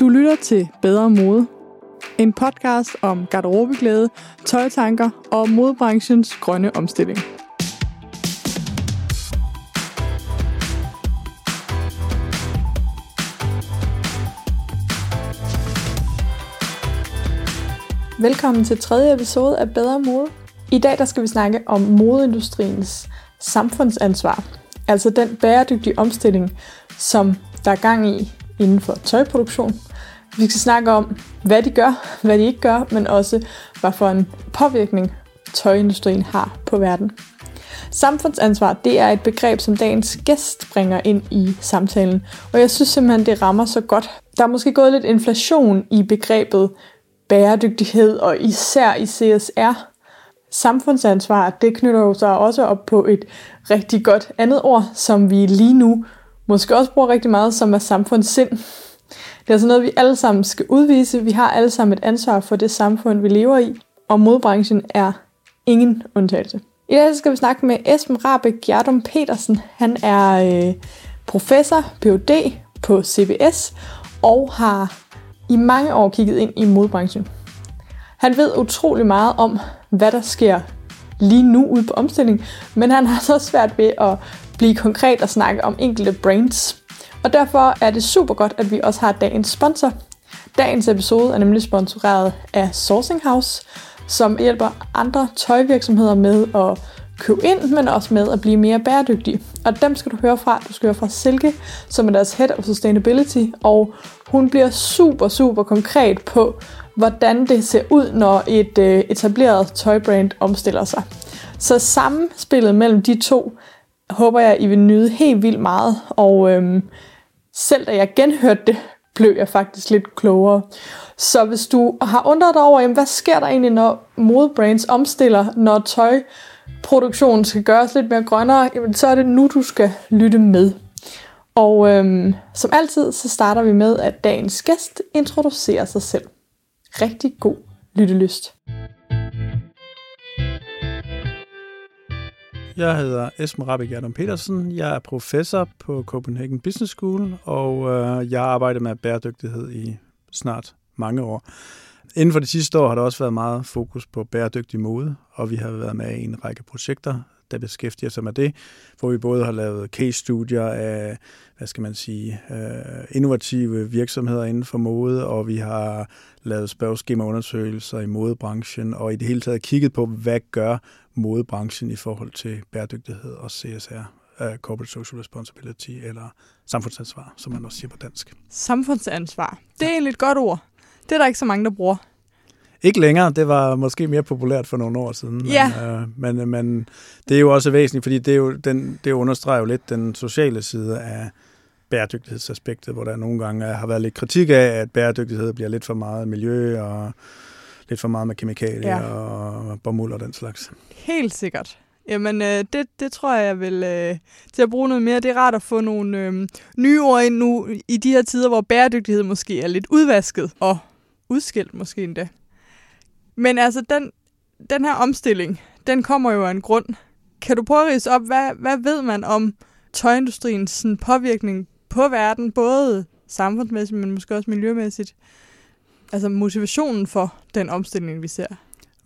Du lytter til Bedre Mode. En podcast om garderobeglæde, tøjtanker og modebranchens grønne omstilling. Velkommen til tredje episode af Bedre Mode. I dag der skal vi snakke om modeindustriens samfundsansvar. Altså den bæredygtige omstilling, som der er gang i inden for tøjproduktion. Vi skal snakke om, hvad de gør, hvad de ikke gør, men også, hvad for en påvirkning tøjindustrien har på verden. Samfundsansvar, det er et begreb, som dagens gæst bringer ind i samtalen, og jeg synes simpelthen, det rammer så godt. Der er måske gået lidt inflation i begrebet bæredygtighed, og især i CSR. Samfundsansvar, det knytter jo sig også op på et rigtig godt andet ord, som vi lige nu måske også bruger rigtig meget, som er samfundssind. Det er altså noget, vi alle sammen skal udvise. Vi har alle sammen et ansvar for det samfund, vi lever i, og modbranchen er ingen undtagelse. I dag skal vi snakke med Esben Rabe Gjerdum Petersen. Han er øh, professor, Ph.D. på CBS og har i mange år kigget ind i modbranchen. Han ved utrolig meget om, hvad der sker lige nu ude på omstilling, men han har så svært ved at blive konkret og snakke om enkelte brands. Og derfor er det super godt, at vi også har dagens sponsor. Dagens episode er nemlig sponsoreret af Sourcing House, som hjælper andre tøjvirksomheder med at købe ind, men også med at blive mere bæredygtige. Og dem skal du høre fra. Du skal høre fra Silke, som er deres Head of Sustainability, og hun bliver super, super konkret på, hvordan det ser ud, når et øh, etableret tøjbrand omstiller sig. Så samspillet mellem de to håber jeg, I vil nyde helt vildt meget. Og øhm, selv da jeg genhørte det, blev jeg faktisk lidt klogere. Så hvis du har undret dig over, jamen, hvad sker der egentlig, når modebrands omstiller, når tøjproduktionen skal gøres lidt mere grønnere, jamen, så er det nu, du skal lytte med. Og øhm, som altid, så starter vi med, at dagens gæst introducerer sig selv. Rigtig god lyttelyst. Jeg hedder Esben Rabe Gerdum Petersen. Jeg er professor på Copenhagen Business School, og øh, jeg har arbejdet med bæredygtighed i snart mange år. Inden for de sidste år har der også været meget fokus på bæredygtig mode, og vi har været med i en række projekter, der beskæftiger sig med det, hvor vi både har lavet case-studier af, hvad skal man sige, øh, innovative virksomheder inden for mode, og vi har lavet spørgeskemaundersøgelser i modebranchen, og i det hele taget kigget på, hvad gør modebranchen i forhold til bæredygtighed og CSR, uh, Corporate Social Responsibility, eller samfundsansvar, som man også siger på dansk. Samfundsansvar. Det er egentlig et godt ord. Det er der ikke så mange, der bruger. Ikke længere, det var måske mere populært for nogle år siden. Ja. Men, øh, men, men det er jo også væsentligt, fordi det, er jo, den, det understreger jo lidt den sociale side af bæredygtighedsaspektet, hvor der nogle gange har været lidt kritik af, at bæredygtighed bliver lidt for meget miljø og lidt for meget med kemikalier ja. og bomuld og den slags. Helt sikkert. Jamen, øh, det, det tror jeg, jeg vil øh, til at bruge noget mere. Det er rart at få nogle øh, nye ord ind nu i de her tider, hvor bæredygtighed måske er lidt udvasket og udskilt måske endda. Men altså, den, den her omstilling, den kommer jo af en grund. Kan du prøve at rise op, hvad, hvad ved man om tøjindustriens sådan, påvirkning på verden, både samfundsmæssigt, men måske også miljømæssigt? Altså motivationen for den omstilling, vi ser.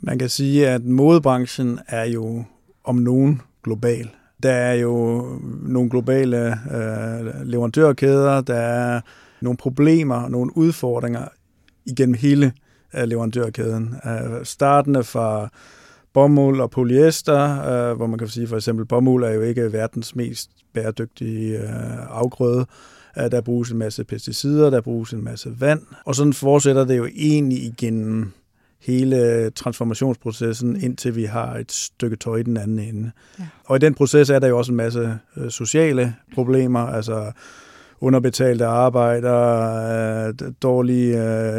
Man kan sige, at modebranchen er jo om nogen global. Der er jo nogle globale øh, leverandørkæder, der er nogle problemer, nogle udfordringer igennem hele øh, leverandørkæden. Øh, startende fra bomuld og polyester, øh, hvor man kan sige for eksempel, bomuld er jo ikke verdens mest bæredygtige øh, afgrøde. Øh, der bruges en masse pesticider, der bruges en masse vand, og sådan fortsætter det jo egentlig igennem hele transformationsprocessen, indtil vi har et stykke tøj i den anden ende. Ja. Og i den proces er der jo også en masse øh, sociale problemer, altså underbetalte arbejder, øh, dårlige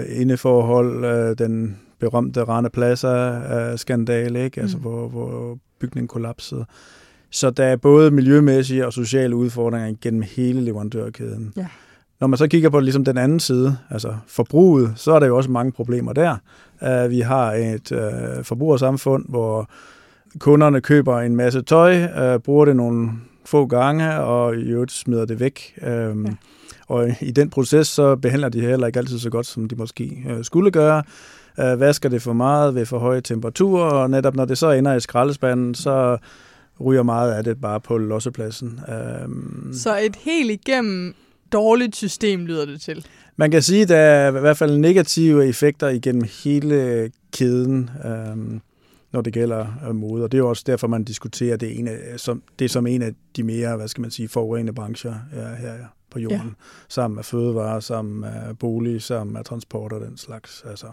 indeforhold, den berømte Rana Plaza-skandale, ikke? Altså, mm. hvor, hvor bygningen kollapsede. Så der er både miljømæssige og sociale udfordringer gennem hele leverandørkæden. Ja. Når man så kigger på ligesom den anden side, altså forbruget, så er der jo også mange problemer der. Uh, vi har et uh, forbrugersamfund, hvor kunderne køber en masse tøj, øh, bruger det nogle få gange, og i øvrigt smider det væk. Øhm, ja. Og i den proces, så behandler de heller ikke altid så godt, som de måske øh, skulle gøre. Øh, vasker det for meget ved for høje temperaturer, og netop når det så ender i skraldespanden, så ryger meget af det bare på lossepladsen. Øhm, så et helt igennem dårligt system lyder det til? Man kan sige, at der er i hvert fald negative effekter igennem hele kæden. Øhm, når det gælder øh, mode. Og det er jo også derfor, man diskuterer det, ene, som, det som en af de mere, hvad skal man sige, forurenende brancher ja, her på jorden. Ja. Sammen med fødevarer, sammen med bolig, sammen med transport og den slags. Altså,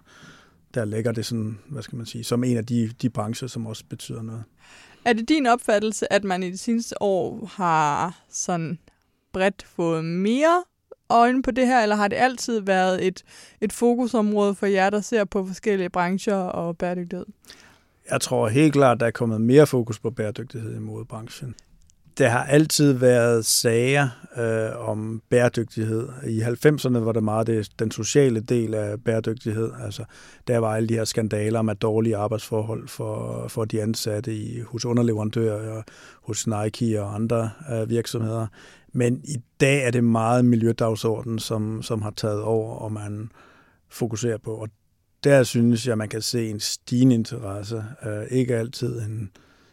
der ligger det sådan, hvad skal man sige, som en af de, de brancher, som også betyder noget. Er det din opfattelse, at man i de seneste år har sådan bredt fået mere øjne på det her, eller har det altid været et, et fokusområde for jer, der ser på forskellige brancher og bæredygtighed? Jeg tror helt klart, at der er kommet mere fokus på bæredygtighed i modebranchen. Der har altid været sager øh, om bæredygtighed. I 90'erne var det meget det, den sociale del af bæredygtighed. Altså, der var alle de her skandaler med dårlige arbejdsforhold for, for de ansatte i, hos underleverandører, og hos Nike og andre øh, virksomheder. Men i dag er det meget miljødagsordenen, som, som har taget over, og man fokuserer på. Og der synes jeg, man kan se en stigende interesse. Øh, ikke altid en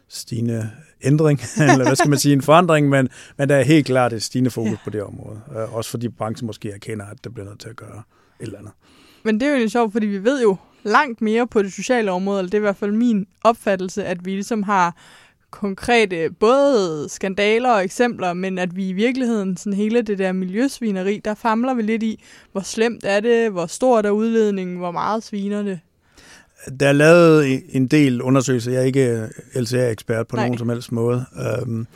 stigende ændring, eller hvad skal man sige, en forandring, men, men der er helt klart et stigende fokus ja. på det område. Uh, også fordi branchen måske erkender, at det bliver nødt til at gøre et eller andet. Men det er jo sjovt, fordi vi ved jo langt mere på det sociale område, eller det er i hvert fald min opfattelse, at vi ligesom har konkrete både skandaler og eksempler, men at vi i virkeligheden, sådan hele det der miljøsvineri, der famler vi lidt i, hvor slemt er det, hvor stort er udledningen, hvor meget sviner det. Der er lavet en del undersøgelser. Jeg er ikke LCA-ekspert på Nej. nogen som helst måde. Um,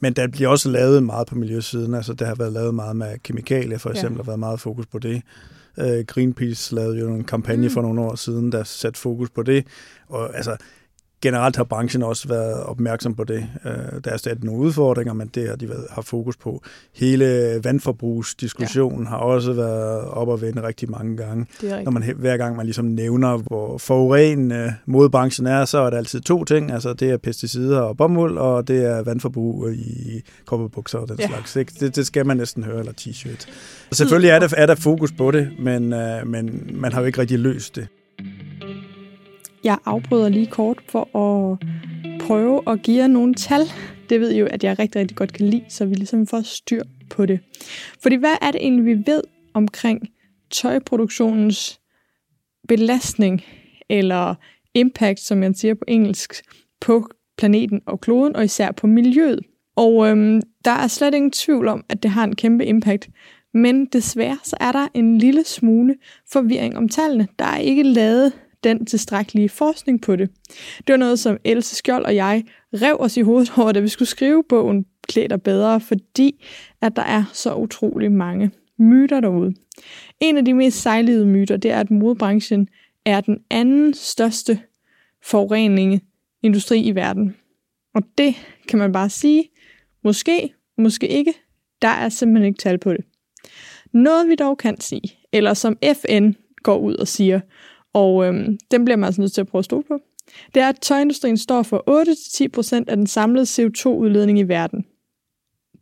men der bliver også lavet meget på miljøsiden. Altså, der har været lavet meget med kemikalier, for eksempel, ja. har været meget fokus på det. Uh, Greenpeace lavede jo en kampagne mm. for nogle år siden, der satte fokus på det. Og altså, generelt har branchen også været opmærksom på det. Øh, der er stadig nogle udfordringer, men det har de været, har fokus på. Hele vandforbrugsdiskussionen ja. har også været op og vende rigtig mange gange. Når man, hver gang man ligesom nævner, hvor forurenende modbranchen er, så er der altid to ting. Altså det er pesticider og bomuld, og det er vandforbrug i kopperbukser og den ja. slags. Det, det skal man næsten høre, eller t-shirt. Selvfølgelig er der, er der fokus på det, men, øh, men man har jo ikke rigtig løst det. Jeg afbryder lige kort for at prøve at give jer nogle tal. Det ved I jo, at jeg rigtig, rigtig godt kan lide, så vi ligesom får styr på det. Fordi hvad er det egentlig, vi ved omkring tøjproduktionens belastning, eller impact, som man siger på engelsk, på planeten og kloden, og især på miljøet. Og øhm, der er slet ingen tvivl om, at det har en kæmpe impact. Men desværre så er der en lille smule forvirring om tallene. Der er ikke lavet den tilstrækkelige forskning på det. Det var noget, som Else Skjold og jeg rev os i hovedet over, da vi skulle skrive bogen Klæder bedre, fordi at der er så utrolig mange myter derude. En af de mest sejlede myter, det er, at modebranchen er den anden største forurening industri i verden. Og det kan man bare sige, måske, måske ikke, der er simpelthen ikke tal på det. Noget vi dog kan sige, eller som FN går ud og siger, og øhm, den bliver man altså nødt til at prøve at stole på. Det er, at tøjindustrien står for 8-10% af den samlede CO2-udledning i verden.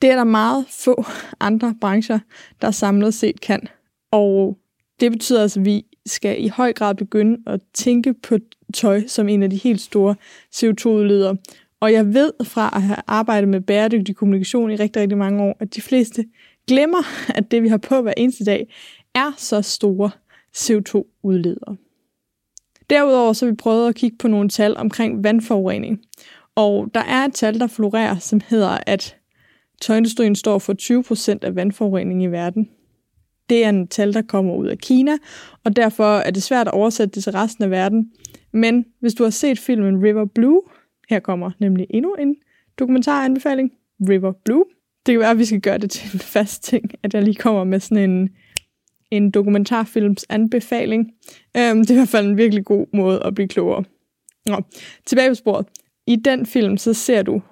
Det er der meget få andre brancher, der samlet set kan. Og det betyder altså, at vi skal i høj grad begynde at tænke på tøj som en af de helt store CO2-udledere. Og jeg ved fra at have arbejdet med bæredygtig kommunikation i rigtig, rigtig mange år, at de fleste glemmer, at det vi har på hver eneste dag, er så store CO2-udledere. Derudover så har vi prøvet at kigge på nogle tal omkring vandforurening. Og der er et tal, der florerer, som hedder, at tøjindustrien står for 20% af vandforureningen i verden. Det er en tal, der kommer ud af Kina, og derfor er det svært at oversætte det til resten af verden. Men hvis du har set filmen River Blue, her kommer nemlig endnu en dokumentaranbefaling, River Blue. Det kan være, at vi skal gøre det til en fast ting, at jeg lige kommer med sådan en en dokumentarfilms anbefaling. Øhm, det er i hvert fald en virkelig god måde at blive klogere. Nå, tilbage på sporet. I den film, så ser du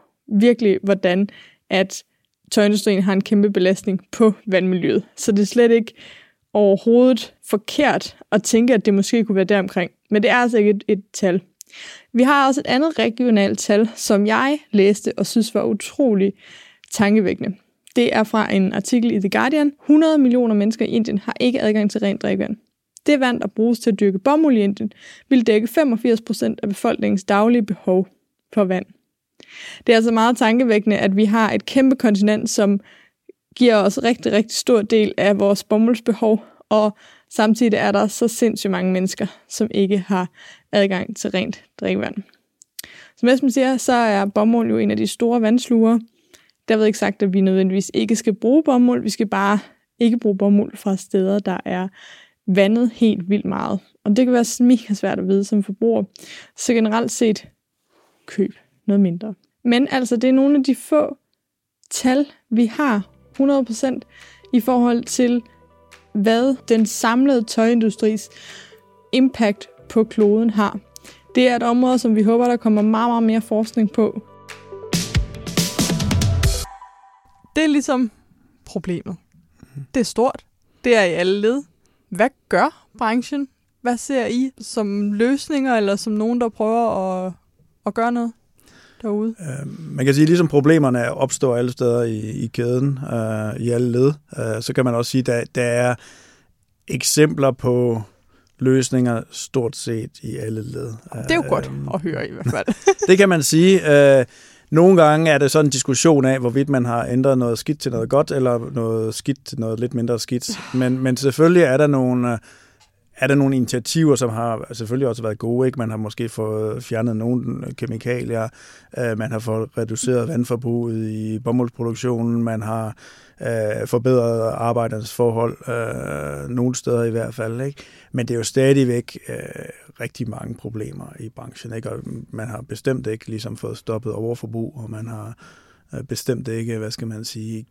virkelig, hvordan at tøjindustrien har en kæmpe belastning på vandmiljøet. Så det er slet ikke overhovedet forkert at tænke, at det måske kunne være deromkring. Men det er altså ikke et, et tal. Vi har også et andet regionalt tal, som jeg læste og synes var utrolig tankevækkende. Det er fra en artikel i The Guardian. 100 millioner mennesker i Indien har ikke adgang til rent drikkevand. Det vand, der bruges til at dyrke bomuld i Indien, vil dække 85 procent af befolkningens daglige behov for vand. Det er altså meget tankevækkende, at vi har et kæmpe kontinent, som giver os rigtig, rigtig stor del af vores bomuldsbehov, og samtidig er der så sindssygt mange mennesker, som ikke har adgang til rent drikkevand. Som Esben siger, så er bomuld jo en af de store vandsluger. Derved ikke sagt, at vi nødvendigvis ikke skal bruge bomuld. Vi skal bare ikke bruge bomuld fra steder, der er vandet helt vildt meget. Og det kan være mega svært at vide som forbruger. Så generelt set, køb noget mindre. Men altså, det er nogle af de få tal, vi har 100% i forhold til, hvad den samlede tøjindustris impact på kloden har. Det er et område, som vi håber, der kommer meget, meget mere forskning på. Det er ligesom problemet. Det er stort. Det er i alle led. Hvad gør branchen? Hvad ser I som løsninger, eller som nogen, der prøver at, at gøre noget derude? Øh, man kan sige, ligesom problemerne opstår alle steder i, i kæden, øh, i alle led, øh, så kan man også sige, at der, der er eksempler på løsninger stort set i alle led. Det er jo godt øh, at høre i hvert fald. det kan man sige. Øh, nogle gange er det sådan en diskussion af, hvorvidt man har ændret noget skidt til noget godt, eller noget skidt til noget lidt mindre skidt. Men, men selvfølgelig er der nogle, øh, er der nogle initiativer, som har selvfølgelig også været gode. Ikke? Man har måske fået fjernet nogle kemikalier, øh, man har fået reduceret vandforbruget i bomuldsproduktionen, man har øh, forbedret arbejdernes forhold, øh, nogle steder i hvert fald. Ikke? Men det er jo stadigvæk øh, rigtig mange problemer i branchen, ikke? og man har bestemt ikke ligesom fået stoppet overforbrug, og man har øh, bestemt ikke, hvad skal man sige,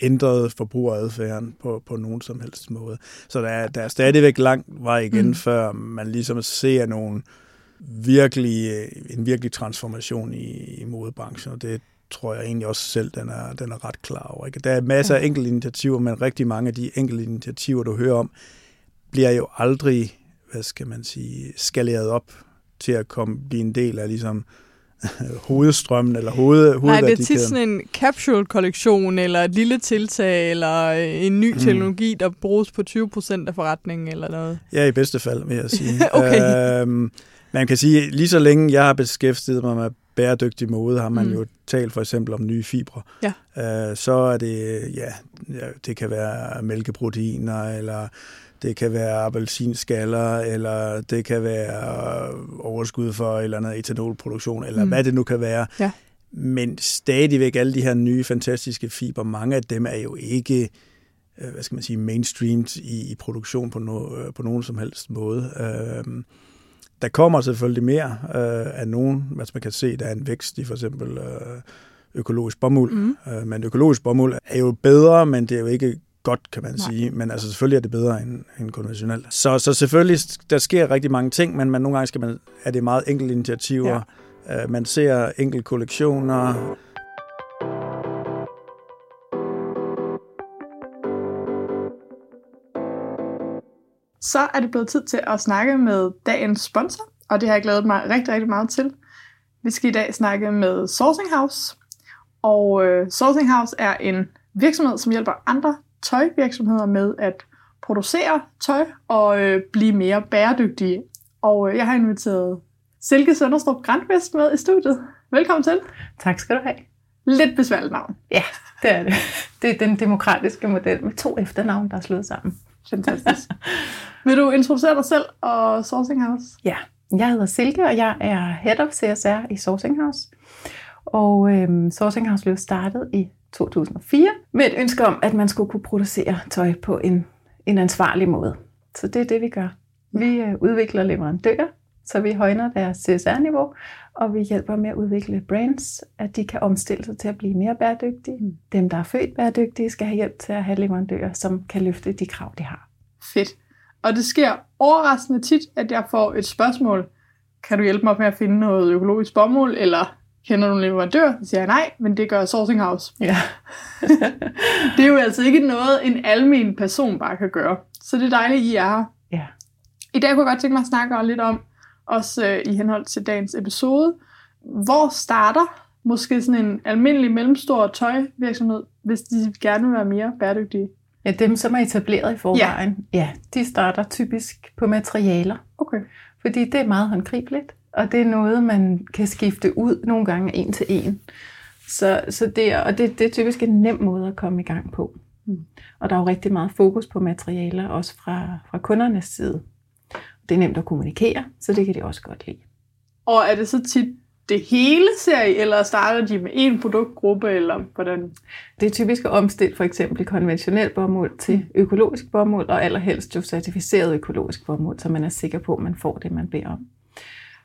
ændret forbrugeradfærden på, på nogen som helst måde. Så der er, der er stadigvæk lang vej igen, mm. før man ligesom ser nogle virkelig, en virkelig transformation i, i modebranchen, og det tror jeg egentlig også selv, den er, den er ret klar over. Ikke? Der er masser af enkelte initiativer, men rigtig mange af de enkelte initiativer, du hører om, bliver jo aldrig, hvad skal man sige, skaleret op til at komme, blive en del af ligesom hovedstrømmen eller hoved, Nej, det er tit sådan en capsule-kollektion, eller et lille tiltag, eller en ny mm. teknologi, der bruges på 20% af forretningen, eller noget. Ja, i bedste fald, vil jeg sige. okay. Øhm, man kan sige, lige så længe jeg har beskæftiget mig med bæredygtig mode, har man mm. jo talt for eksempel om nye fibre. Ja. Øh, så er det, ja, det kan være mælkeproteiner, eller det kan være appelsinskaller, eller det kan være overskud for eller andet etanolproduktion, eller mm. hvad det nu kan være. Ja. Men stadigvæk alle de her nye fantastiske fiber, mange af dem er jo ikke øh, hvad skal man sige, mainstreamed i, i produktion på, no, øh, på nogen som helst måde. Øh, der kommer selvfølgelig mere øh, af nogen, hvad man kan se, der er en vækst i for eksempel øh, økologisk bomuld. Mm. Øh, men økologisk bomuld er jo bedre, men det er jo ikke godt, kan man Nej. sige. Men altså selvfølgelig er det bedre end, end konventionelt. Så, så selvfølgelig, der sker rigtig mange ting, men man, nogle gange skal man, er det meget enkelte initiativer. Ja. Uh, man ser enkelte kollektioner. Så er det blevet tid til at snakke med dagens sponsor, og det har jeg glædet mig rigtig, rigtig meget til. Vi skal i dag snakke med Sourcing House, og uh, Sourcing House er en virksomhed, som hjælper andre tøjvirksomheder med at producere tøj og øh, blive mere bæredygtige. Og øh, jeg har inviteret Silke Sønderstrup Grandvest med i studiet. Velkommen til. Tak skal du have. Lidt besværligt navn. Ja, det er det. Det er den demokratiske model med to efternavn, der er slået sammen. Fantastisk. Vil du introducere dig selv og Sourcing House? Ja, jeg hedder Silke, og jeg er Head of CSR i Sourcing House. Og øhm, Sourcing House blev startet i 2004 med et ønske om, at man skulle kunne producere tøj på en, en ansvarlig måde. Så det er det, vi gør. Vi øh, udvikler leverandører, så vi højner deres CSR-niveau, og vi hjælper med at udvikle brands, at de kan omstille sig til at blive mere bæredygtige. Mm. Dem, der er født bæredygtige, skal have hjælp til at have leverandører, som kan løfte de krav, de har. Fedt. Og det sker overraskende tit, at jeg får et spørgsmål. Kan du hjælpe mig med at finde noget økologisk bomuld, eller kender du en leverandør? Så siger jeg nej, men det gør Sourcing House. Ja. det er jo altså ikke noget, en almen person bare kan gøre. Så det er dejligt, I er her. Ja. I dag kunne jeg godt tænke mig at snakke lidt om, også øh, i henhold til dagens episode. Hvor starter måske sådan en almindelig mellemstor tøjvirksomhed, hvis de gerne vil være mere bæredygtige? Ja, dem, som er etableret i forvejen, ja. ja, de starter typisk på materialer. Okay. Fordi det er meget håndgribeligt, og det er noget, man kan skifte ud nogle gange en til en. Så, så det, er, og det, det er typisk en nem måde at komme i gang på. Mm. Og der er jo rigtig meget fokus på materialer, også fra, fra kundernes side. Det er nemt at kommunikere, så det kan de også godt lide. Og er det så tit det hele serie, eller starter de med en produktgruppe, eller hvordan? Det er typisk at omstille for eksempel konventionel bomuld til økologisk bomuld, og allerhelst jo certificeret økologisk bomuld, så man er sikker på, at man får det, man beder om.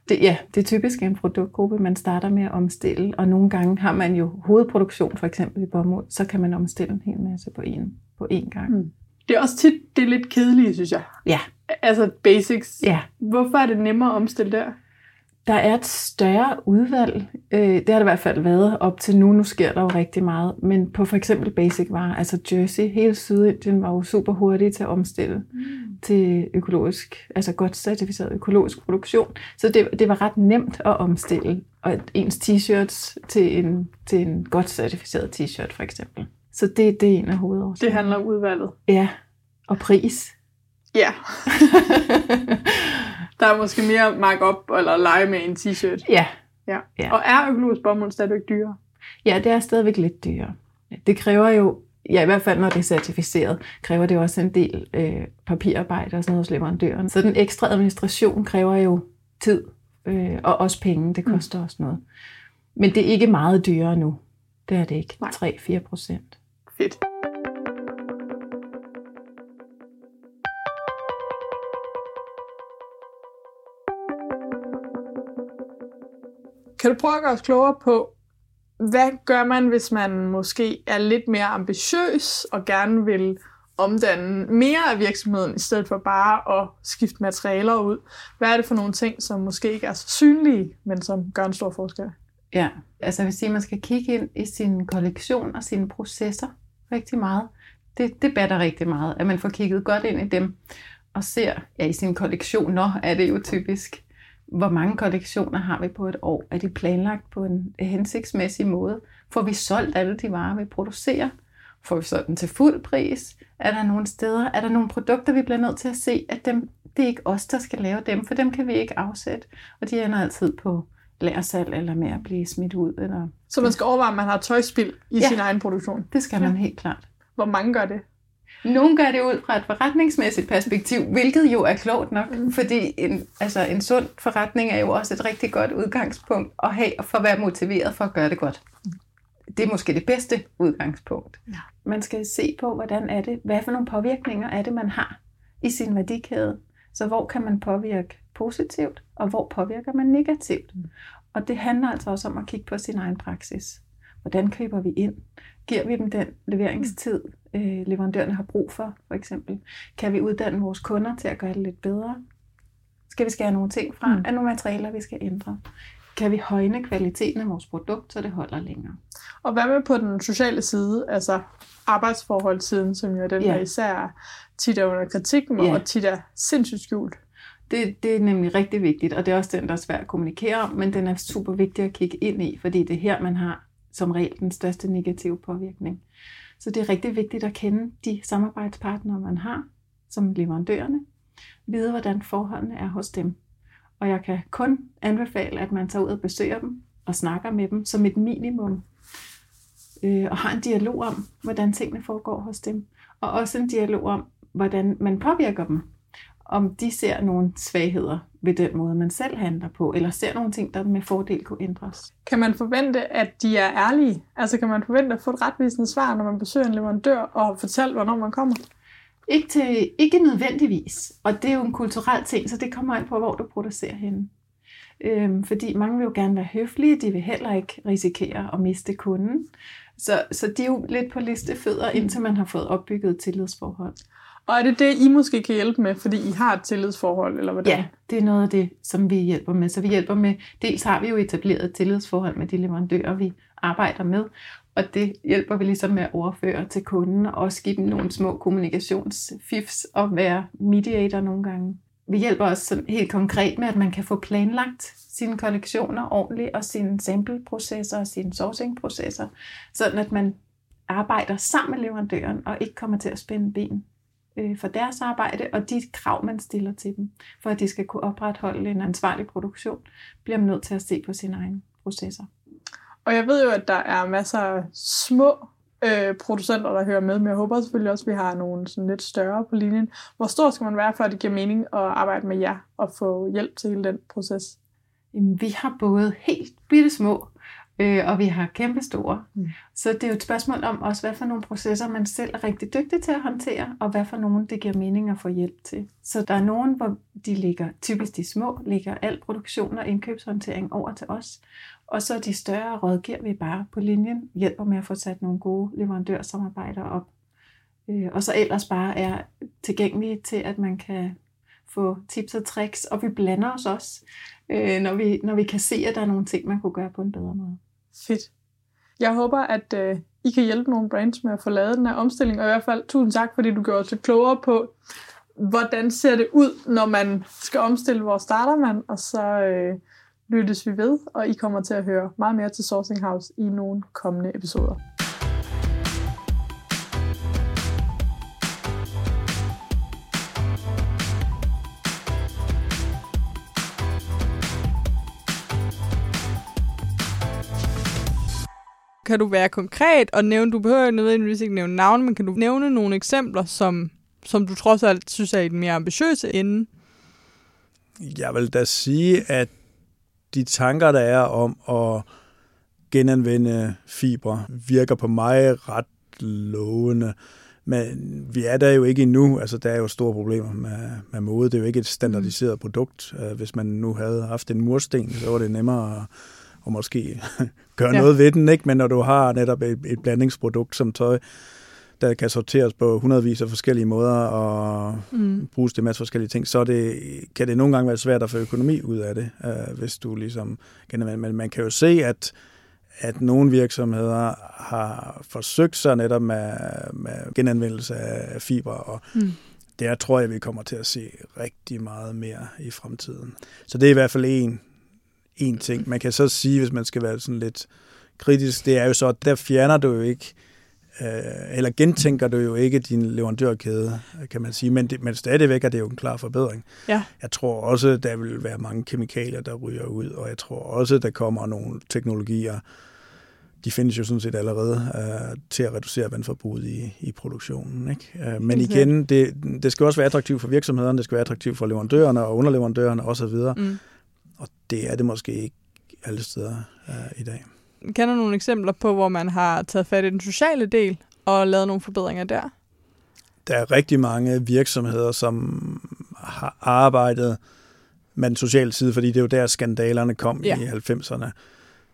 Det, ja, det er typisk en produktgruppe, man starter med at omstille, og nogle gange har man jo hovedproduktion, for eksempel i bomuld, så kan man omstille en hel masse på en, på én gang. Mm. Det er også tit det er lidt kedelige, synes jeg. Ja. Altså basics. Ja. Hvorfor er det nemmere at omstille der? Der er et større udvalg. Øh, det har det i hvert fald været op til nu. Nu sker der jo rigtig meget. Men på for eksempel basic varer, altså Jersey, hele Sydindien var jo super hurtige til at omstille mm. Til økologisk, altså godt certificeret økologisk produktion. Så det, det var ret nemt at omstille og ens t-shirts til en, til en godt certificeret t-shirt for eksempel. Så det, det er en af hovedårsagerne. Det handler om udvalget. Ja, og pris. Ja. Der er måske mere markup eller lege med en t-shirt. Ja. ja. ja. Og er økologisk bomuld stadigvæk dyrere? Ja, det er stadigvæk lidt dyrere. Det kræver jo, ja i hvert fald når det er certificeret, kræver det også en del øh, papirarbejde og sådan noget hos leverandøren. Så den ekstra administration kræver jo tid øh, og også penge. Det koster mm. også noget. Men det er ikke meget dyrere nu. Det er det ikke. 3-4 procent. Fedt. Kan du prøve at gøre os klogere på, hvad gør man, hvis man måske er lidt mere ambitiøs og gerne vil omdanne mere af virksomheden, i stedet for bare at skifte materialer ud? Hvad er det for nogle ting, som måske ikke er så synlige, men som gør en stor forskel? Ja, altså jeg vil sige, at man skal kigge ind i sin kollektion og sine processer rigtig meget. Det, det batter rigtig meget, at man får kigget godt ind i dem og ser, ja i sin kollektion, når er det jo typisk, hvor mange kollektioner har vi på et år? Er de planlagt på en hensigtsmæssig måde? Får vi solgt alle de varer, vi producerer? Får vi solgt dem til fuld pris? Er der nogle steder, er der nogle produkter, vi bliver nødt til at se, at dem, det er ikke os, der skal lave dem, for dem kan vi ikke afsætte, og de ender altid på lærersal eller med at blive smidt ud. Eller... Så man skal overveje, at man har tøjspil i ja, sin egen produktion? det skal man ja. helt klart. Hvor mange gør det? Nogle gør det ud fra et forretningsmæssigt perspektiv, hvilket jo er klogt nok, mm. fordi en, altså en sund forretning er jo også et rigtig godt udgangspunkt at have for at være motiveret for at gøre det godt. Det er måske det bedste udgangspunkt. Ja. Man skal se på, hvordan er det, hvad for nogle påvirkninger er det, man har i sin værdikæde. Så hvor kan man påvirke positivt, og hvor påvirker man negativt. Mm. Og det handler altså også om at kigge på sin egen praksis. Hvordan køber vi ind? Giver vi dem den leveringstid, øh, leverandørerne har brug for, for eksempel? Kan vi uddanne vores kunder til at gøre det lidt bedre? Skal vi skære nogle ting fra? Mm. Er nogle materialer, vi skal ændre? Kan vi højne kvaliteten af vores produkt, så det holder længere? Og hvad med på den sociale side, altså arbejdsforholdssiden, som jo er den, ja. der især tit er under kritikken, ja. og tit er sindssygt skjult? Det, det er nemlig rigtig vigtigt, og det er også den, der er svært at kommunikere om, men den er super vigtig at kigge ind i, fordi det er her, man har som regel den største negative påvirkning. Så det er rigtig vigtigt at kende de samarbejdspartnere, man har, som leverandørerne, vide, hvordan forholdene er hos dem. Og jeg kan kun anbefale, at man tager ud og besøger dem og snakker med dem som et minimum, øh, og har en dialog om, hvordan tingene foregår hos dem, og også en dialog om, hvordan man påvirker dem om de ser nogle svagheder ved den måde, man selv handler på, eller ser nogle ting, der med fordel kunne ændres. Kan man forvente, at de er ærlige? Altså kan man forvente at få et retvisende svar, når man besøger en leverandør og fortæller, hvornår man kommer? Ikke, til, ikke nødvendigvis, og det er jo en kulturel ting, så det kommer ind på, hvor du producerer henne. Øhm, fordi mange vil jo gerne være høflige, de vil heller ikke risikere at miste kunden. Så, så de er jo lidt på listefødder, indtil man har fået opbygget et tillidsforhold. Og er det det, I måske kan hjælpe med, fordi I har et tillidsforhold, eller hvordan? Ja, det er noget af det, som vi hjælper med. Så vi hjælper med, dels har vi jo etableret et tillidsforhold med de leverandører, vi arbejder med, og det hjælper vi ligesom med at overføre til kunden, og også give dem nogle små kommunikationsfifs og være mediator nogle gange. vi hjælper også sådan helt konkret med, at man kan få planlagt sine kollektioner ordentligt, og sine sampleprocesser og sine sourcingprocesser, sådan at man arbejder sammen med leverandøren, og ikke kommer til at spænde ben øh, for deres arbejde, og de krav, man stiller til dem, for at de skal kunne opretholde en ansvarlig produktion, bliver man nødt til at se på sine egne processer. Og jeg ved jo, at der er masser af små øh, producenter, der hører med, men jeg håber selvfølgelig også, at vi har nogle sådan lidt større på linjen. Hvor stor skal man være, for at det giver mening at arbejde med jer og få hjælp til hele den proces? Vi har både helt bitte små, øh, og vi har kæmpe store. Mm. Så det er jo et spørgsmål om også, hvad for nogle processer man selv er rigtig dygtig til at håndtere, og hvad for nogle det giver mening at få hjælp til. Så der er nogen, hvor de ligger, typisk de små, ligger al produktion og indkøbshåndtering over til os. Og så de større rådgiver vi bare på linjen, hjælper med at få sat nogle gode leverandørsamarbejder op. Øh, og så ellers bare er tilgængelige til, at man kan få tips og tricks, og vi blander os også, øh, når, vi, når vi kan se, at der er nogle ting, man kunne gøre på en bedre måde. Fedt. Jeg håber, at øh, I kan hjælpe nogle brands med at få lavet den her omstilling, og i hvert fald tusind tak, fordi du gjorde os lidt klogere på, hvordan ser det ud, når man skal omstille, hvor starter man, og så øh, lyttes vi ved, og I kommer til at høre meget mere til Sourcing House i nogle kommende episoder. Kan du være konkret og nævne, du behøver nødvendigvis ikke nævne navne, men kan du nævne nogle eksempler, som, som du trods alt synes er i den mere ambitiøse ende? Jeg vil da sige, at de tanker, der er om at genanvende fibre, virker på mig ret lovende. Men vi er der jo ikke endnu. Altså, der er jo store problemer med, med mode. Det er jo ikke et standardiseret mm. produkt. Hvis man nu havde haft en mursten, så var det nemmere at, at måske gøre ja. noget ved den. Ikke? Men når du har netop et, et blandingsprodukt som tøj, der kan sorteres på hundredvis af forskellige måder og mm. bruges til masse forskellige ting, så det, kan det nogle gange være svært at få økonomi ud af det, øh, hvis du ligesom. Men man kan jo se, at at nogle virksomheder har forsøgt sig netop med, med genanvendelse af fiber, og mm. der tror jeg, vi kommer til at se rigtig meget mere i fremtiden. Så det er i hvert fald en, en ting. Man kan så sige, hvis man skal være sådan lidt kritisk, det er jo så, at der fjerner du jo ikke øh, eller gentænker du jo ikke din leverandørkæde, kan man sige, men, det, men stadigvæk er det jo en klar forbedring. Ja. Jeg tror også, der vil være mange kemikalier, der ryger ud, og jeg tror også, der kommer nogle teknologier, de findes jo sådan set allerede øh, til at reducere vandforbruget i, i produktionen. Ikke? Øh, men igen, det, det skal også være attraktivt for virksomhederne, det skal være attraktivt for leverandørerne og underleverandørerne osv., mm. Og det er det måske ikke alle steder øh, i dag kender nogle eksempler på, hvor man har taget fat i den sociale del og lavet nogle forbedringer der? Der er rigtig mange virksomheder, som har arbejdet med den sociale side, fordi det er jo der, skandalerne kom ja. i 90'erne.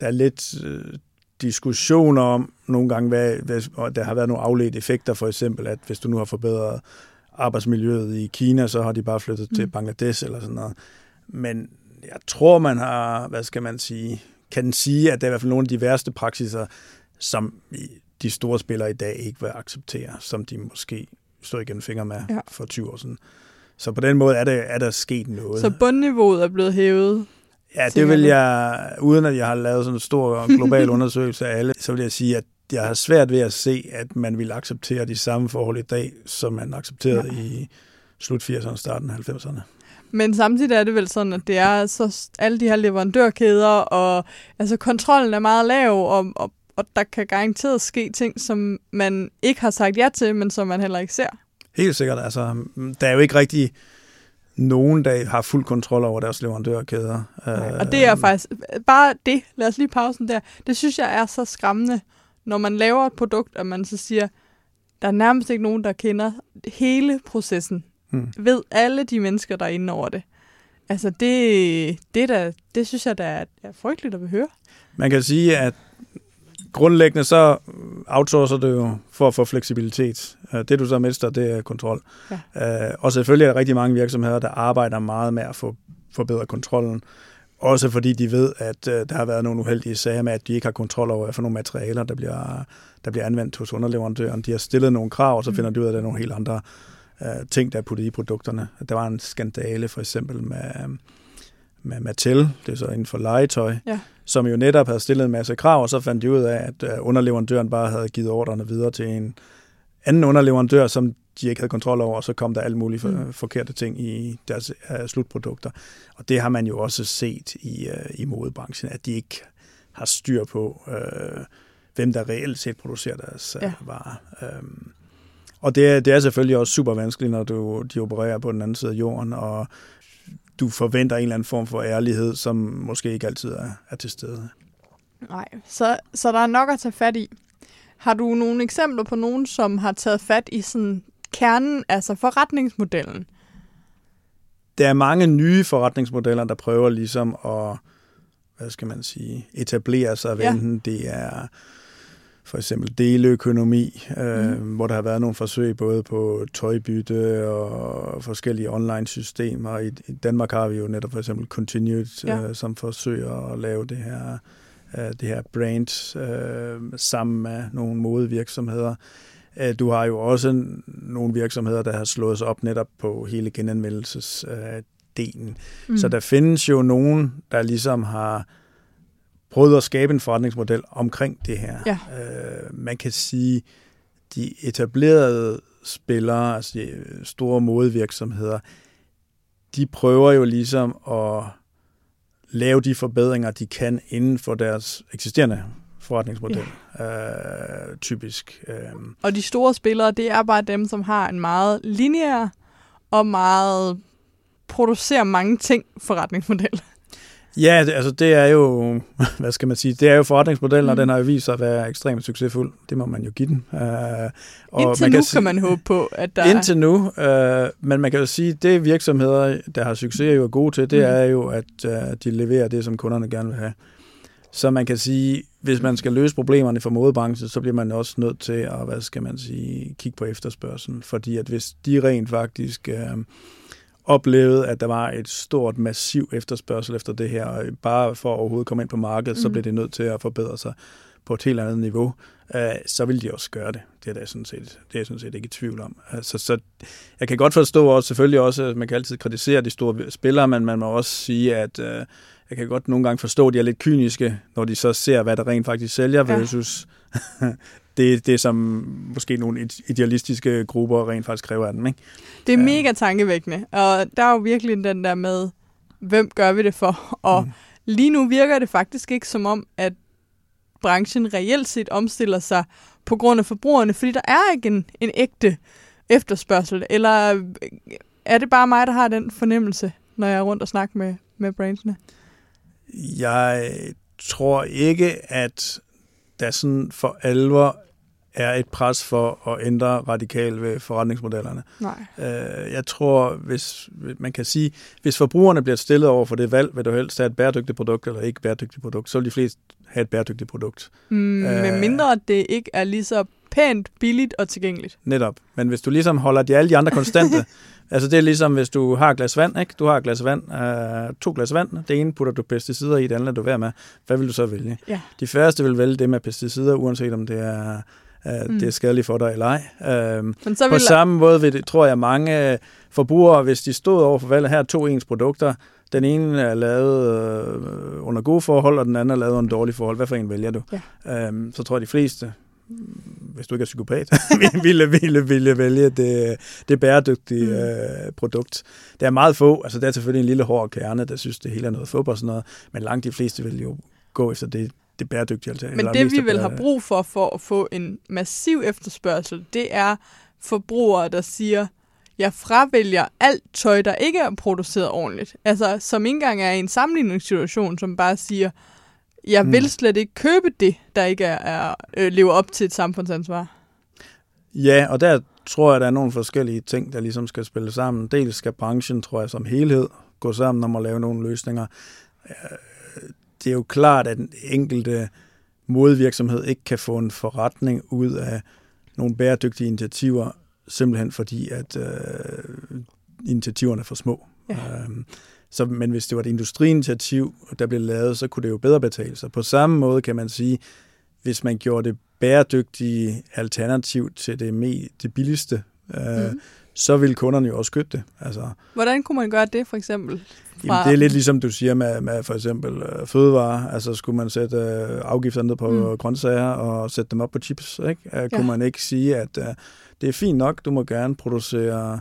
Der er lidt øh, diskussioner om nogle gange, hvad, hvad, og der har været nogle afledte effekter, for eksempel, at hvis du nu har forbedret arbejdsmiljøet i Kina, så har de bare flyttet mm. til Bangladesh eller sådan noget. Men jeg tror, man har, hvad skal man sige, kan sige, at det er i hvert fald nogle af de værste praksiser, som de store spillere i dag ikke vil acceptere, som de måske stod igen fingre med ja. for 20 år siden. Så på den måde er, det, er der sket noget. Så bundniveauet er blevet hævet? Ja, det vil jeg, uden at jeg har lavet sådan en stor global undersøgelse af alle, så vil jeg sige, at jeg har svært ved at se, at man vil acceptere de samme forhold i dag, som man accepterede ja. i slut 80'erne og starten af 90'erne. Men samtidig er det vel sådan, at det er så alle de her leverandørkæder, og altså kontrollen er meget lav, og, og, og der kan garanteret ske ting, som man ikke har sagt ja til, men som man heller ikke ser. Helt sikkert. Altså, der er jo ikke rigtig nogen, der har fuld kontrol over deres leverandørkæder. Nej, og det er faktisk bare det, lad os lige pausen der, det synes jeg er så skræmmende, når man laver et produkt, og man så siger, der er nærmest ikke nogen, der kender hele processen mm. ved alle de mennesker, der er inde over det. Altså, det, det, der, det synes jeg, der er, er frygteligt at høre. Man kan sige, at grundlæggende så outsourcer du jo for at få fleksibilitet. Øh, det du så mister, det er kontrol. Ja. Øh, og selvfølgelig er der rigtig mange virksomheder, der arbejder meget med at få forbedre kontrollen. Også fordi de ved, at øh, der har været nogle uheldige sager med, at de ikke har kontrol over, hvad for nogle materialer, der bliver, der bliver anvendt hos underleverandøren. De har stillet nogle krav, og så mm. finder de ud af, at der er nogle helt andre øh, ting, der er puttet i produkterne. Der var en skandale for eksempel med, med Mattel, det er så inden for legetøj, Ja. som jo netop havde stillet en masse krav, og så fandt de ud af, at øh, underleverandøren bare havde givet ordrene videre til en anden underleverandør, som de ikke havde kontrol over, og så kom der alle mulige for, Mm. forkerte ting i deres uh, slutprodukter. Og det har man jo også set i, uh, i modebranchen, at de ikke har styr på, uh, hvem der reelt set producerer deres uh, ja. varer. Um, og det er, det er selvfølgelig også super vanskeligt, når du, de opererer på den anden side af jorden, og du forventer en eller anden form for ærlighed, som måske ikke altid er, er til stede. Nej, så, så der er nok at tage fat i. Har du nogle eksempler på nogen, som har taget fat i sådan kernen, altså forretningsmodellen? der er mange nye forretningsmodeller, der prøver ligesom at, hvad skal man sige, etablere sig, ja. enten det er for eksempel deleøkonomi, øh, mm. hvor der har været nogle forsøg både på tøjbytte og forskellige online-systemer. I, I Danmark har vi jo netop for eksempel Continued, Ja. ja. øh, som forsøger at lave det her, øh, det her brand øh, sammen med nogle modevirksomheder. Øh, Du har jo også nogle virksomheder, der har slået sig op netop på hele genanmeldelsesdelen. Mm. Så der findes jo nogen, der ligesom har prøvet at skabe en forretningsmodel omkring det her. Ja. Øh, man kan sige, de etablerede spillere, altså de store modevirksomheder, de prøver jo ligesom at lave de forbedringer, de kan inden for deres eksisterende forretningsmodel, ja. øh, typisk. Øh, Og de store spillere, det er bare dem, som har en meget lineær og meget producerer mange ting forretningsmodel. Ja, det, altså det er jo, hvad skal man sige, det er jo forretningsmodellen, mm. og den har jo vist sig at være ekstremt succesfuld. Det må man jo give den. Uh, og Indtil nu kan man håbe på, at der Indtil nu, uh, men man kan jo sige, det virksomheder, der har succes, jo er gode til, det Mm. er jo, at uh, de leverer det, som kunderne gerne vil have. Så man kan sige, hvis man skal løse problemerne for modebranchen, så bliver man også nødt til at, hvad skal man sige, kigge på efterspørgselen. Fordi at hvis de rent faktisk uh, oplevede, at der var et stort, massiv efterspørgsel efter det her, og bare for at overhovedet komme ind på markedet, mm. så Mhm. bliver det nødt til at forbedre sig på et helt andet niveau, øh, så vil de også gøre det. Det er, der sådan set, det er jeg sådan set ikke i tvivl om. Altså, så jeg kan godt forstå også, selvfølgelig også, at man kan altid kritisere de store spillere, men man må også sige, at øh, jeg kan godt nogle gange forstå, at de er lidt kyniske, når de så ser, hvad der rent faktisk sælger, Ja. Det, det, som måske nogle idealistiske grupper rent faktisk kræver af dem. Ikke? Det er Ja. mega tankevækkende, og der er jo virkelig den der med, hvem gør vi det for? Og Mm. lige nu virker det faktisk ikke som om, at branchen reelt set omstiller sig på grund af forbrugerne, fordi der er ikke en, en ægte efterspørgsel, eller er det bare mig, der har den fornemmelse, når jeg er rundt og snakker med, med brandsene? Jeg tror ikke, at der sådan for alvor er et pres for at ændre radikalt ved forretningsmodellerne. Nej. Øh, Jeg tror, hvis man kan sige, hvis forbrugerne bliver stillet over for det valg, vil du helst have et bæredygtigt produkt eller ikke bæredygtigt produkt, så vil de fleste have et bæredygtigt produkt. Mm, med Øh. mindre at det ikke er lige så pænt, billigt og tilgængeligt. Netop. Men hvis du ligesom holder de alle de andre konstante, altså det er ligesom, hvis du har et glas vand, ikke? Du har et glas vand, øh, to glas vand, det ene putter du pesticider i, det andet lader du være med. Hvad vil du så vælge? Ja. De færreste vil vælge det med pesticider, uanset om det er, øh, Mm. det er skadeligt for dig eller ej. Øh, Men så På vil samme måde vil tror jeg, mange øh, forbrugere, hvis de stod over for valget her, to ens produkter, den ene er lavet øh, under gode forhold, og den anden er lavet under dårlige forhold. Hvad for en vælger du? Ja. Øhm, så tror jeg, de fleste, hvis du ikke er psykopat, ville, ville, ville vælge det, det bæredygtige Mm. øh, produkt. Der er meget få, altså der er selvfølgelig en lille hård kerne, der synes, det hele er noget fup og sådan noget, men langt de fleste vil jo gå efter det, det bæredygtige alternativ. Men det vi vil have brug for, for at få en massiv efterspørgsel, det er forbrugere, der siger, jeg fravælger alt tøj, der ikke er produceret ordentligt. Altså, som ikke engang er i en sammenligningssituation, som bare siger, jeg vil Mm. slet ikke købe det, der ikke er, er øh, lever op til et samfundsansvar. Ja, og der tror jeg, der er nogle forskellige ting, der ligesom skal spille sammen. Dels skal branchen, tror jeg, som helhed gå sammen om at lave nogle løsninger. Øh, Det er jo klart, at den enkelte modvirksomhed ikke kan få en forretning ud af nogle bæredygtige initiativer, simpelthen fordi, at øh, initiativerne er for små. Ja. Øhm, så, men hvis det var et industriinitiativ, der blev lavet, så kunne det jo bedre betale sig. På samme måde kan man sige, hvis man gjorde det bæredygtige alternativ til det, me, det billigste øh, mm. så vil kunderne jo også købe det. Altså, Hvordan kunne man gøre det, for eksempel? Fra... Jamen, det er lidt ligesom du siger med, med for eksempel øh, fødevarer. Altså skulle man sætte øh, afgifter ned på mm. grøntsager og sætte dem op på chips, ikke? Øh, ja. kunne man ikke sige, at øh, det er fint nok, du må gerne producere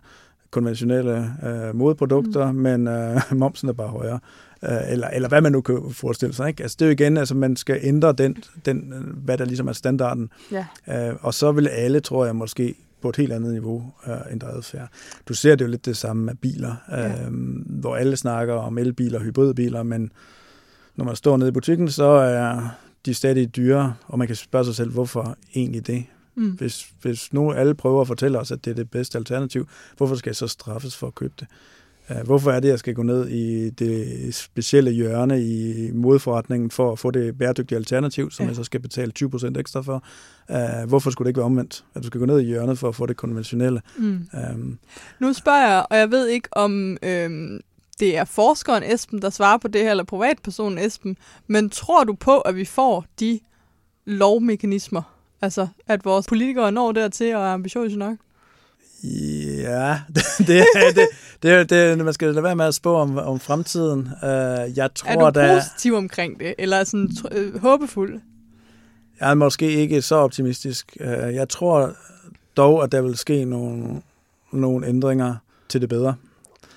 konventionelle øh, modeprodukter, mm. men øh, momsen er bare højere. Øh, eller, eller hvad man nu kan forestille sig. Ikke? Altså, det er jo igen, altså man skal ændre den, den, hvad der ligesom er standarden. Ja. Øh, og så vil alle, tror jeg, måske på et helt andet niveau øh, ændre adfærd. Du ser det jo lidt det samme med biler, ja. øh, hvor alle snakker om elbiler og hybridbiler, men når man står nede i butikken, så er de stadig dyre, og man kan spørge sig selv, hvorfor egentlig det? Mm. Hvis, hvis nu alle prøver at fortælle os, at det er det bedste alternativ, hvorfor skal jeg så straffes for at købe det? Hvorfor er det, at jeg skal gå ned i det specielle hjørne i modforretningen for at få det bæredygtige alternativ, som ja. jeg så skal betale 20% ekstra for? Hvorfor skulle det ikke være omvendt? At du skal gå ned i hjørnet for at få det konventionelle? Mm. Um, nu spørger jeg, og jeg ved ikke om øhm, det er forskeren Esben, der svarer på det her, eller privatpersonen Esben, men tror du på, at vi får de lovmekanismer? Altså, at vores politikere når dertil og er ambitiøse nok? Ja, det, det, det, det, det, man skal lade være med at spå om, om fremtiden. Uh, jeg tror, er du der, positiv omkring det, eller sådan uh, håbefuld? Jeg er måske ikke så optimistisk. Uh, jeg tror dog, at der vil ske nogle, nogle ændringer til det bedre.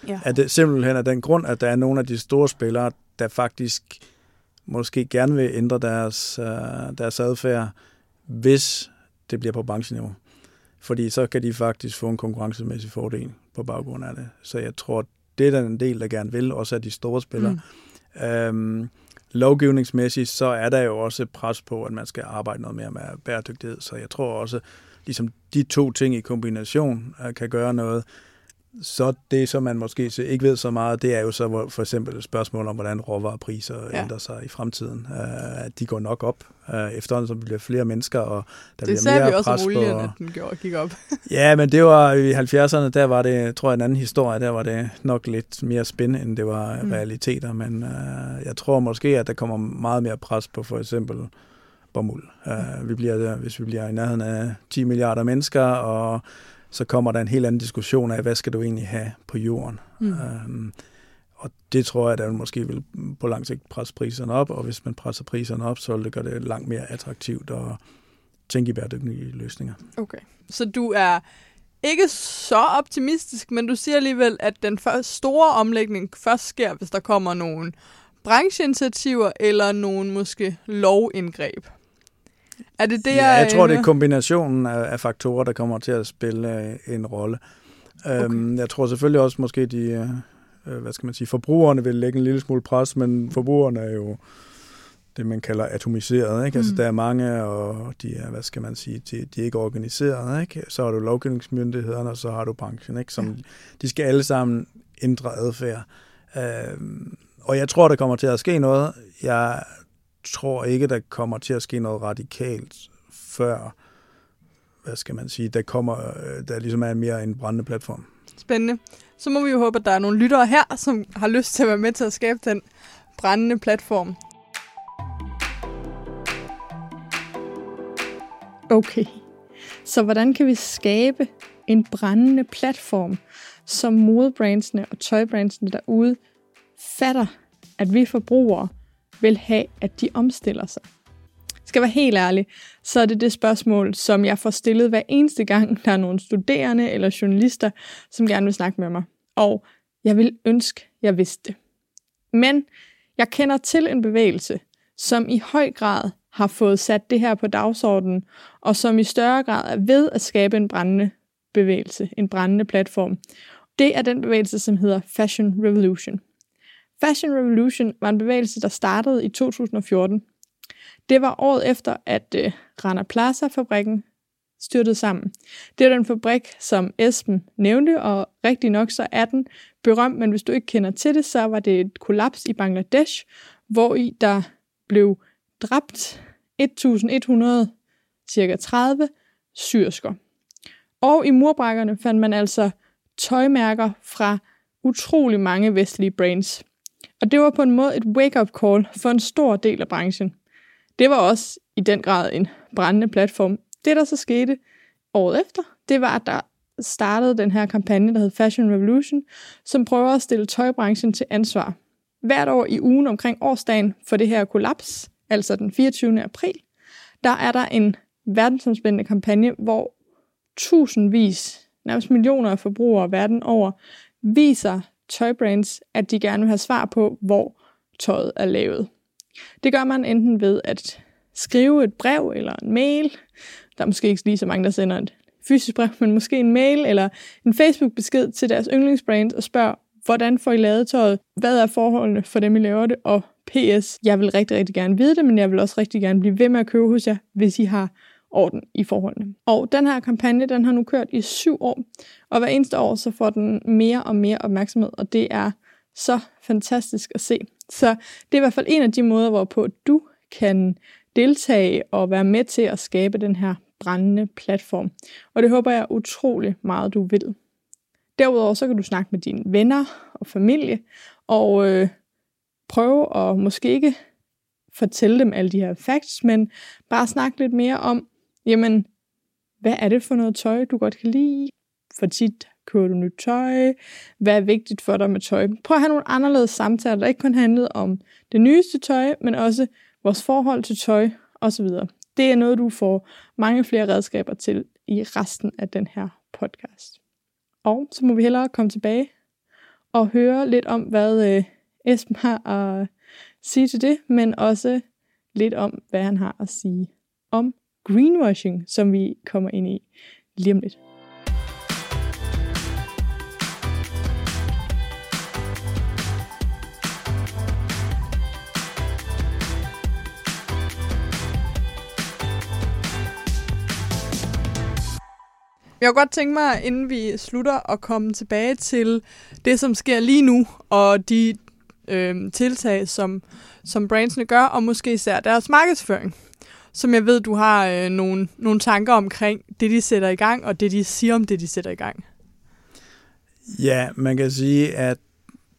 Ja. At det simpelthen af den grund, at der er nogle af de store spillere, der faktisk måske gerne vil ændre deres, uh, deres adfærd, hvis det bliver på brancheniveau fordi så kan de faktisk få en konkurrencemæssig fordel på baggrund af det. Så jeg tror, det er der en del, der gerne vil, også af de store spillere. Mm. Øhm, lovgivningsmæssigt, så er der jo også pres på, at man skal arbejde noget mere med bæredygtighed. Så jeg tror også, ligesom de to ting i kombination øh, kan gøre noget. Så det, som man måske ikke ved så meget, det er jo så for eksempel et spørgsmål om, hvordan råvarepriser ja. ændrer sig i fremtiden. Uh, de går nok op uh, efterhånden, som bliver flere mennesker, og der det bliver mere vi også pres om olien, på... at den gik op. ja, men det var i 70'erne, der var det, tror jeg, en anden historie, der var det nok lidt mere spændende, end det var mm. realiteter, men uh, jeg tror måske, at der kommer meget mere pres på for eksempel bomuld. Uh, vi bliver, hvis vi bliver i nærheden af 10 milliarder mennesker, og så kommer der en helt anden diskussion af, hvad skal du egentlig have på jorden? Mm. Um, og det tror jeg, der måske vil på lang sigt presse priserne op, og hvis man presser priserne op, så vil det gøre det langt mere attraktivt at tænke i bæredygtige løsninger. Okay, så du er ikke så optimistisk, men du siger alligevel, at den store omlægning først sker, hvis der kommer nogle brancheinitiativer eller nogle måske lovindgreb. Er det det, ja, jeg, jeg tror, det er kombinationen af, af faktorer, der kommer til at spille øh, en rolle. Okay. Øhm, jeg tror selvfølgelig også, måske de, øh, øh, hvad skal man sige, forbrugerne vil lægge en lille smule pres, men forbrugerne er jo det, man kalder atomiseret. Ikke? Altså, mm. Altså, der er mange, og de er, hvad skal man sige, de, de er ikke organiseret. Ikke? Så har du lovgivningsmyndighederne, og så har du branchen, ikke? som ja. de skal alle sammen ændre adfærd. Øhm, og jeg tror, der kommer til at ske noget. Jeg tror ikke, der kommer til at ske noget radikalt før, hvad skal man sige, der kommer, øh, der ligesom er mere en brændende platform. Spændende. Så må vi jo håbe, at der er nogle lyttere her, som har lyst til at være med til at skabe den brændende platform. Okay, så hvordan kan vi skabe en brændende platform, som modebrandsene og tøjbrandsene derude fatter, at vi forbrugere vil have, at de omstiller sig? Skal være helt ærlig, så er det det spørgsmål, som jeg får stillet hver eneste gang, der er nogle studerende eller journalister, som gerne vil snakke med mig. Og jeg vil ønske, jeg vidste det. Men jeg kender til en bevægelse, som i høj grad har fået sat det her på dagsordenen, og som i større grad er ved at skabe en brændende bevægelse, en brændende platform. Det er den bevægelse, som hedder Fashion Revolution. Fashion Revolution var en bevægelse, der startede i 2014. Det var året efter, at øh, Rana Plaza-fabrikken styrtede sammen. Det er den fabrik, som Esben nævnte, og rigtig nok så er den berømt, men hvis du ikke kender til det, så var det et kollaps i Bangladesh, hvor i der blev dræbt 1100, cirka 30 syrsker. Og i murbrækkerne fandt man altså tøjmærker fra utrolig mange vestlige brands. Og det var på en måde et wake-up call for en stor del af branchen. Det var også i den grad en brændende platform. Det, der så skete året efter, det var, at der startet den her kampagne, der hed Fashion Revolution, som prøver at stille tøjbranchen til ansvar. Hvert år i ugen omkring årsdagen for det her kollaps, altså den 24. april, der er der en verdensomspændende kampagne, hvor tusindvis, nærmest millioner af forbrugere verden over, viser tøjbrands, at de gerne vil have svar på, hvor tøjet er lavet. Det gør man enten ved at skrive et brev eller en mail. Der er måske ikke lige så mange, der sender et fysisk brev, men måske en mail eller en Facebook-besked til deres yndlingsbrand og spørger, hvordan får I lavet tøjet? Hvad er forholdene for dem, I laver det? Og PS, jeg vil rigtig, rigtig gerne vide det, men jeg vil også rigtig gerne blive ved med at købe hos jer, hvis I har orden i forholdene. Og den her kampagne, den har nu kørt i syv år, og hver eneste år, så får den mere og mere opmærksomhed, og det er så fantastisk at se. Så det er i hvert fald en af de måder, hvorpå du kan deltage og være med til at skabe den her brændende platform. Og det håber jeg utrolig meget, du vil. Derudover så kan du snakke med dine venner og familie, og øh, prøve at måske ikke fortælle dem alle de her facts, men bare snakke lidt mere om, jamen, hvad er det for noget tøj, du godt kan lide? For tit køber du nyt tøj? Hvad er vigtigt for dig med tøj? Prøv at have nogle anderledes samtaler, der ikke kun handler om det nyeste tøj, men også vores forhold til tøj osv. Det er noget, du får mange flere redskaber til i resten af den her podcast. Og så må vi hellere komme tilbage og høre lidt om, hvad øh, Esben har at sige til det, men også lidt om, hvad han har at sige om greenwashing, som vi kommer ind i lige om lidt. Jeg kunne godt tænke mig, inden vi slutter, at komme tilbage til det, som sker lige nu, og de øh, tiltag, som, som brandsene gør, og måske især deres markedsføring som jeg ved, du har øh, nogle, nogle tanker omkring det, de sætter i gang, og det, de siger om det, de sætter i gang. Ja, man kan sige, at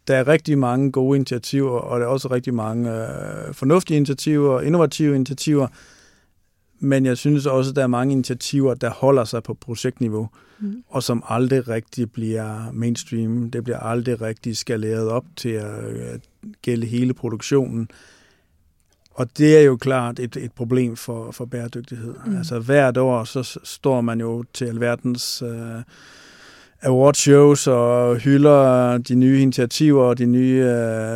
der er rigtig mange gode initiativer, og der er også rigtig mange øh, fornuftige initiativer og innovative initiativer, men jeg synes også, at der er mange initiativer, der holder sig på projektniveau, mm. og som aldrig rigtig bliver mainstream. Det bliver aldrig rigtig skaleret op til at øh, gælde hele produktionen. Og det er jo klart et, et problem for, for bæredygtighed. Mm. Altså hvert år, så står man jo til alverdens uh, awardshows og hylder de nye initiativer, de nye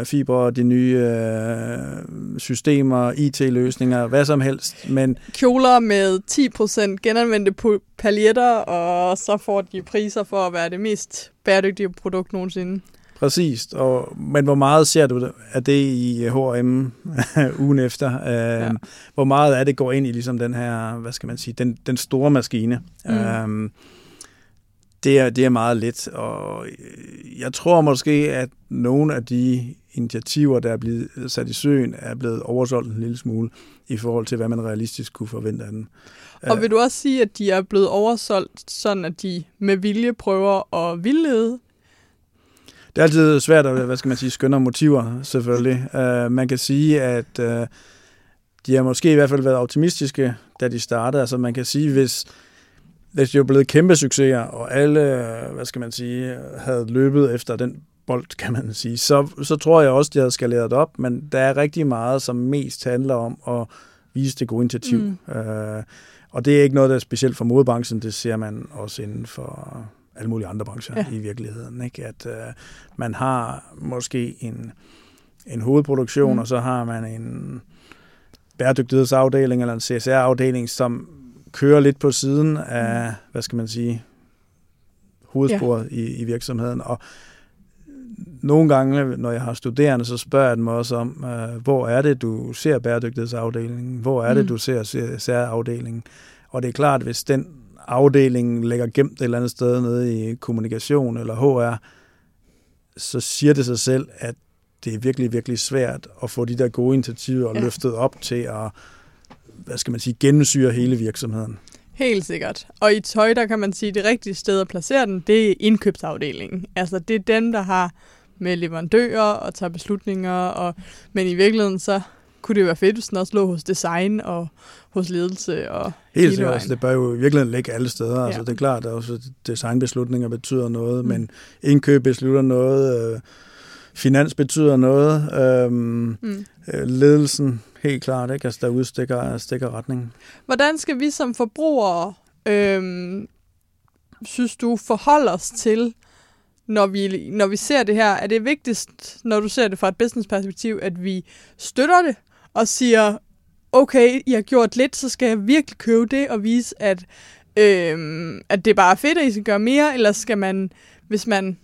uh, fibre, de nye uh, systemer, IT-løsninger, hvad som helst. Men Kjoler med 10% genanvendte paljetter, og så får de priser for at være det mest bæredygtige produkt nogensinde. Præcis, og, men hvor meget ser du af det i H&M ugen efter? Øh, ja. Hvor meget af det går ind i ligesom den her, hvad skal man sige, den, den store maskine? Mm. Øh, det, er, det er meget let, og jeg tror måske, at nogle af de initiativer, der er blevet sat i søen, er blevet oversolgt en lille smule i forhold til, hvad man realistisk kunne forvente af den. Og vil du også sige, at de er blevet oversolgt, sådan at de med vilje prøver at vildlede det er altid svært at, hvad skal man sige, skønne motiver, selvfølgelig. Uh, man kan sige, at uh, de har måske i hvert fald været optimistiske, da de startede. Altså man kan sige, hvis, hvis de var blevet kæmpe succeser, og alle, hvad skal man sige, havde løbet efter den bold, kan man sige, så, så tror jeg også, de havde skaleret op, men der er rigtig meget, som mest handler om at vise det gode initiativ. Mm. Uh, og det er ikke noget, der er specielt for modebranchen, det ser man også inden for alle mulige andre brancher ja. i virkeligheden. Ikke? At øh, man har måske en, en hovedproduktion, mm. og så har man en bæredygtighedsafdeling eller en CSR-afdeling, som kører lidt på siden af, mm. hvad skal man sige, hovedsporet ja. i, i virksomheden. Og nogle gange, når jeg har studerende, så spørger jeg dem også om, øh, hvor er det, du ser bæredygtighedsafdelingen? Hvor er det, mm. du ser CSR-afdelingen? Og det er klart, hvis den afdelingen ligger gemt et eller andet sted nede i kommunikation eller HR, så siger det sig selv, at det er virkelig, virkelig svært at få de der gode initiativer ja. løftet op til at, hvad skal man sige, gennemsyre hele virksomheden. Helt sikkert. Og i tøj, der kan man sige, at det rigtige sted at placere den, det er indkøbsafdelingen. Altså det er den, der har med leverandører og tager beslutninger, og, men i virkeligheden så kunne det være fedt, hvis den også lå hos design og hos ledelse og Helt sikkert. Altså, det bør jo virkelig ligge alle steder. Ja. Altså, det er klart, at også designbeslutninger betyder noget, mm. men indkøb beslutter noget, øh, finans betyder noget, øh, mm. øh, ledelsen helt klart, ikke? Altså, der udstikker stikker retningen. Hvordan skal vi som forbrugere, øh, synes du, forholde os til, når vi, når vi ser det her? Er det vigtigst, når du ser det fra et businessperspektiv, at vi støtter det og siger, okay, I har gjort lidt, så skal jeg virkelig købe det og vise, at, øhm, at det bare er fedt, at I skal gøre mere, eller skal man, hvis man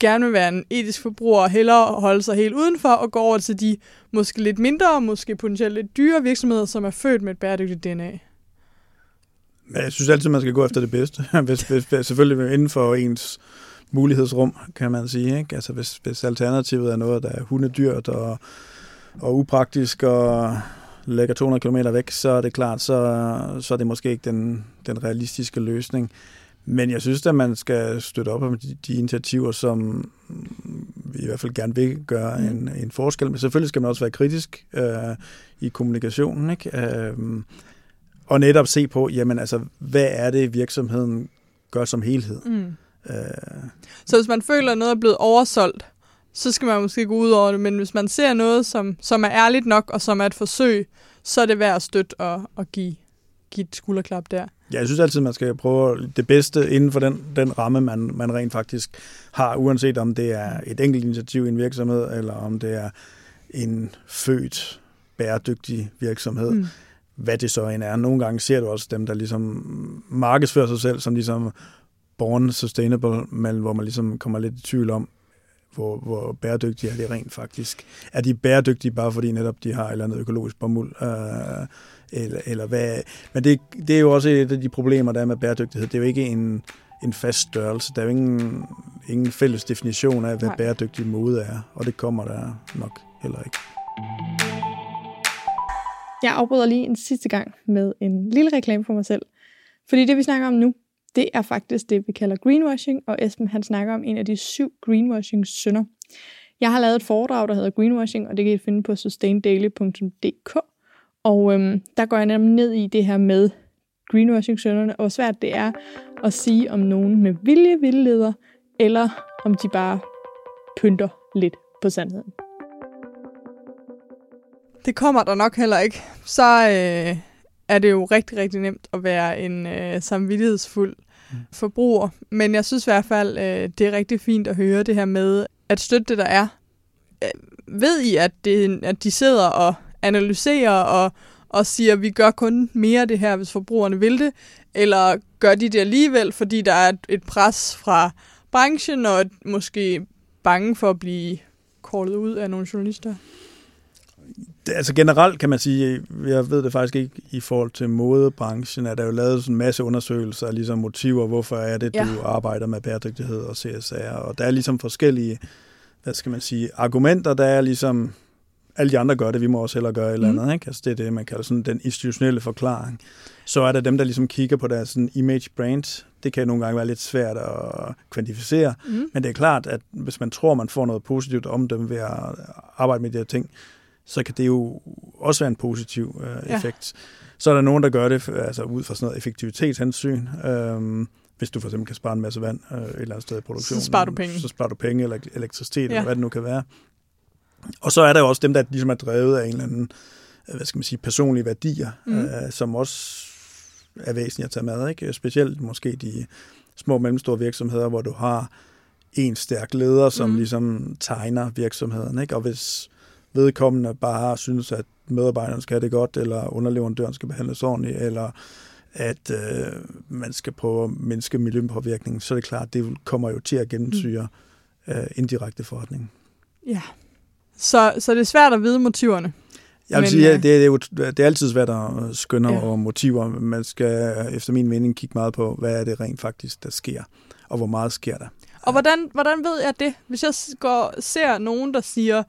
gerne vil være en etisk forbruger, hellere holde sig helt udenfor og gå over til de måske lidt mindre, måske potentielt lidt dyre virksomheder, som er født med et bæredygtigt DNA? Jeg synes altid, man skal gå efter det bedste. hvis, hvis, selvfølgelig inden for ens mulighedsrum, kan man sige. Ikke? Altså hvis, hvis alternativet er noget, der er hundedyrt og, og upraktisk og ligger 200 km væk, så er det klart, så, så er det måske ikke den, den realistiske løsning. Men jeg synes, at man skal støtte op om de, de initiativer, som vi i hvert fald gerne vil gøre mm. en, en forskel. Men selvfølgelig skal man også være kritisk øh, i kommunikationen. Ikke? Øh, og netop se på, jamen altså, hvad er det, virksomheden gør som helhed. Mm. Øh. Så hvis man føler, at noget er blevet oversolgt, så skal man måske gå ud over det, men hvis man ser noget, som, som er ærligt nok, og som er et forsøg, så er det værd at støtte og, og give, give et skulderklap der. Ja, jeg synes altid, man skal prøve det bedste inden for den, den ramme, man, man rent faktisk har, uanset om det er et enkelt initiativ i en virksomhed, eller om det er en født, bæredygtig virksomhed. Mm. Hvad det så end er. Nogle gange ser du også dem, der ligesom markedsfører sig selv som ligesom born sustainable, men hvor man ligesom kommer lidt i tvivl om, hvor, hvor bæredygtige er de rent faktisk. Er de bæredygtige bare fordi netop de har et eller andet økologisk bomuld? Øh, eller, eller hvad? Men det, det er jo også et af de problemer, der er med bæredygtighed. Det er jo ikke en, en fast størrelse. Der er jo ingen, ingen fælles definition af, hvad Nej. bæredygtig mode er, og det kommer der nok heller ikke. Jeg afbryder lige en sidste gang med en lille reklame for mig selv. Fordi det, vi snakker om nu, det er faktisk det, vi kalder greenwashing, og Esben han snakker om en af de syv greenwashing-sønder. Jeg har lavet et foredrag, der hedder Greenwashing, og det kan I finde på sustaindaily.dk. Og øhm, der går jeg nemlig ned i det her med greenwashing-sønderne, og hvor svært det er at sige, om nogen med vilje vildleder, eller om de bare pynter lidt på sandheden. Det kommer der nok heller ikke. Så øh, er det jo rigtig, rigtig nemt at være en øh, samvittighedsfuld mm. forbruger. Men jeg synes i hvert fald, øh, det er rigtig fint at høre det her med at støtte det, der er. Øh, ved I, at, det, at de sidder og analyserer og, og siger, at vi gør kun mere det her, hvis forbrugerne vil det? Eller gør de det alligevel, fordi der er et, et pres fra branchen, og måske bange for at blive kortet ud af nogle journalister? Altså generelt kan man sige, jeg ved det faktisk ikke i forhold til modebranchen, at der er jo lavet sådan en masse undersøgelser af ligesom motiver, hvorfor er det, ja. du arbejder med bæredygtighed og CSR, og der er ligesom forskellige, hvad skal man sige, argumenter, der er ligesom, alle de andre gør det, vi må også hellere gøre et eller mm. andet, ikke? Altså det er det, man kalder sådan den institutionelle forklaring. Så er der dem, der ligesom kigger på deres sådan image brand. Det kan nogle gange være lidt svært at kvantificere, mm. men det er klart, at hvis man tror, man får noget positivt om dem ved at arbejde med de her ting, så kan det jo også være en positiv øh, effekt. Ja. Så er der nogen, der gør det altså ud fra sådan noget effektivitetshensyn. Øhm, hvis du for eksempel kan spare en masse vand øh, et eller andet sted i produktionen. Så sparer du penge. Så sparer du penge eller elektricitet, ja. eller hvad det nu kan være. Og så er der jo også dem, der ligesom er drevet af en eller anden, øh, hvad skal man sige, personlige værdier, mm. øh, som også er væsentlige at tage med. Ikke? Specielt måske de små og mellemstore virksomheder, hvor du har en stærk leder, som mm. ligesom tegner virksomheden. Ikke? Og hvis vedkommende bare synes, at medarbejderne skal have det godt, eller underleverandøren skal behandles ordentligt, eller at øh, man skal prøve at mindske miljøpåvirkningen, så er det klart, det kommer jo til at gennemsyre mm. øh, indirekte forretning. Ja, så, så det er svært at vide motiverne. Jeg vil Men, sige, at det, er jo, det er altid svært at skønne ja. over motiver. Man skal efter min mening kigge meget på, hvad er det rent faktisk, der sker, og hvor meget sker der. Og hvordan, hvordan ved jeg det? Hvis jeg går, ser nogen, der siger,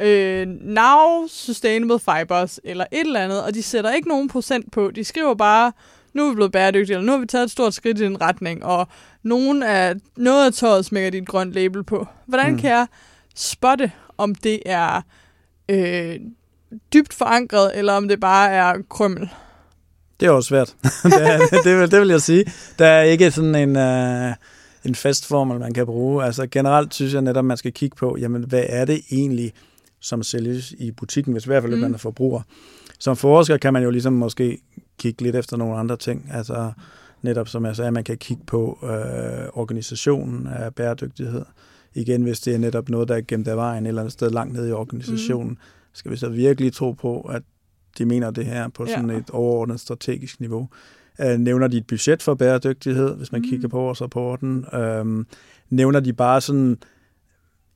øh, now sustainable fibers, eller et eller andet, og de sætter ikke nogen procent på. De skriver bare, nu er vi blevet bæredygtige, eller nu har vi taget et stort skridt i den retning, og nogen af, noget af tøjet smækker dit grønt label på. Hvordan mm. kan jeg spotte, om det er øh, dybt forankret, eller om det bare er krømmel. Det er også svært. det, er, det, vil, det vil jeg sige. Der er ikke sådan en, uh, en fast formel, man kan bruge. Altså generelt synes jeg netop, man skal kigge på, jamen hvad er det egentlig, som sælges i butikken, hvis i hvert fald mm. man er forbruger. Som forsker kan man jo ligesom måske kigge lidt efter nogle andre ting. Altså netop som jeg sagde, man kan kigge på øh, organisationen af bæredygtighed. Igen, hvis det er netop noget, der er gemt af vejen et eller andet sted langt ned i organisationen, mm. skal vi så virkelig tro på, at de mener det her på sådan ja. et overordnet strategisk niveau. Øh, nævner de et budget for bæredygtighed, hvis man mm. kigger på vores rapporten? Øh, nævner de bare sådan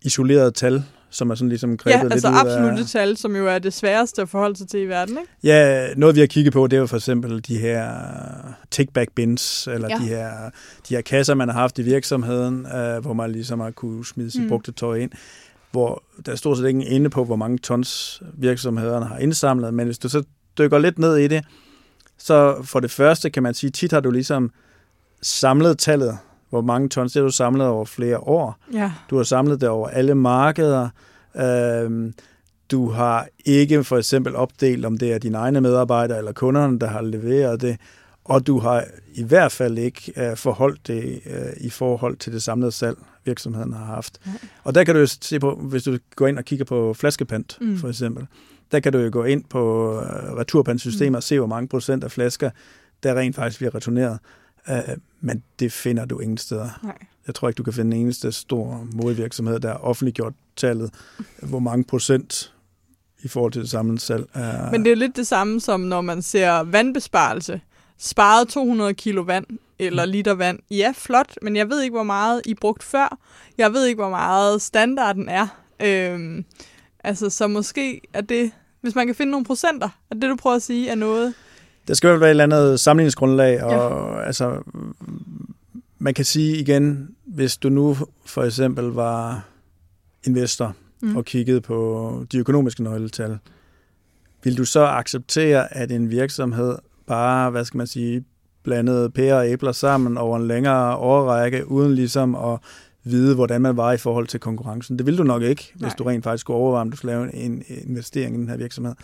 isolerede tal, som er sådan ligesom grebet ja, altså lidt ud absolutte af... tal, som jo er det sværeste at forholde sig til i verden, ikke? Ja, noget vi har kigget på, det er jo for eksempel de her take-back bins, eller ja. de, her, de her kasser, man har haft i virksomheden, øh, hvor man ligesom har kunne smide sit mm. brugte tøj ind hvor der er stort set ikke inde på, hvor mange tons virksomhederne har indsamlet, men hvis du så dykker lidt ned i det, så for det første kan man sige, tit har du ligesom samlet tallet, hvor mange tons, det har du samlet over flere år. Ja. Du har samlet det over alle markeder. Øhm, du har ikke for eksempel opdelt, om det er dine egne medarbejdere eller kunderne, der har leveret det, og du har i hvert fald ikke uh, forholdt det uh, i forhold til det samlede salg, virksomheden har haft. Ja. Og der kan du jo se på, hvis du går ind og kigger på flaskepant, mm. for eksempel, der kan du jo gå ind på uh, returpantsystemer mm. og se, hvor mange procent af flasker, der rent faktisk bliver returneret. Uh, men det finder du ingen steder. Nej. Jeg tror ikke, du kan finde en eneste stor modevirksomhed, der har offentliggjort tallet, hvor mange procent i forhold til det samlede salg. Er... Men det er lidt det samme som, når man ser vandbesparelse. Sparet 200 kilo vand eller mm. liter vand. Ja, flot, men jeg ved ikke, hvor meget I brugt før. Jeg ved ikke, hvor meget standarden er. Øhm, altså, så måske er det, hvis man kan finde nogle procenter, er det, du prøver at sige, er noget, der skal vel være et eller andet sammenligningsgrundlag, og ja. altså, man kan sige igen, hvis du nu for eksempel var investor mm. og kiggede på de økonomiske nøgletal, vil du så acceptere, at en virksomhed bare, hvad skal man sige, blandede pærer og æbler sammen over en længere årrække, uden ligesom at vide, hvordan man var i forhold til konkurrencen. Det vil du nok ikke, Nej. hvis du rent faktisk skulle overveje, om du skulle lave en investering i den her virksomhed.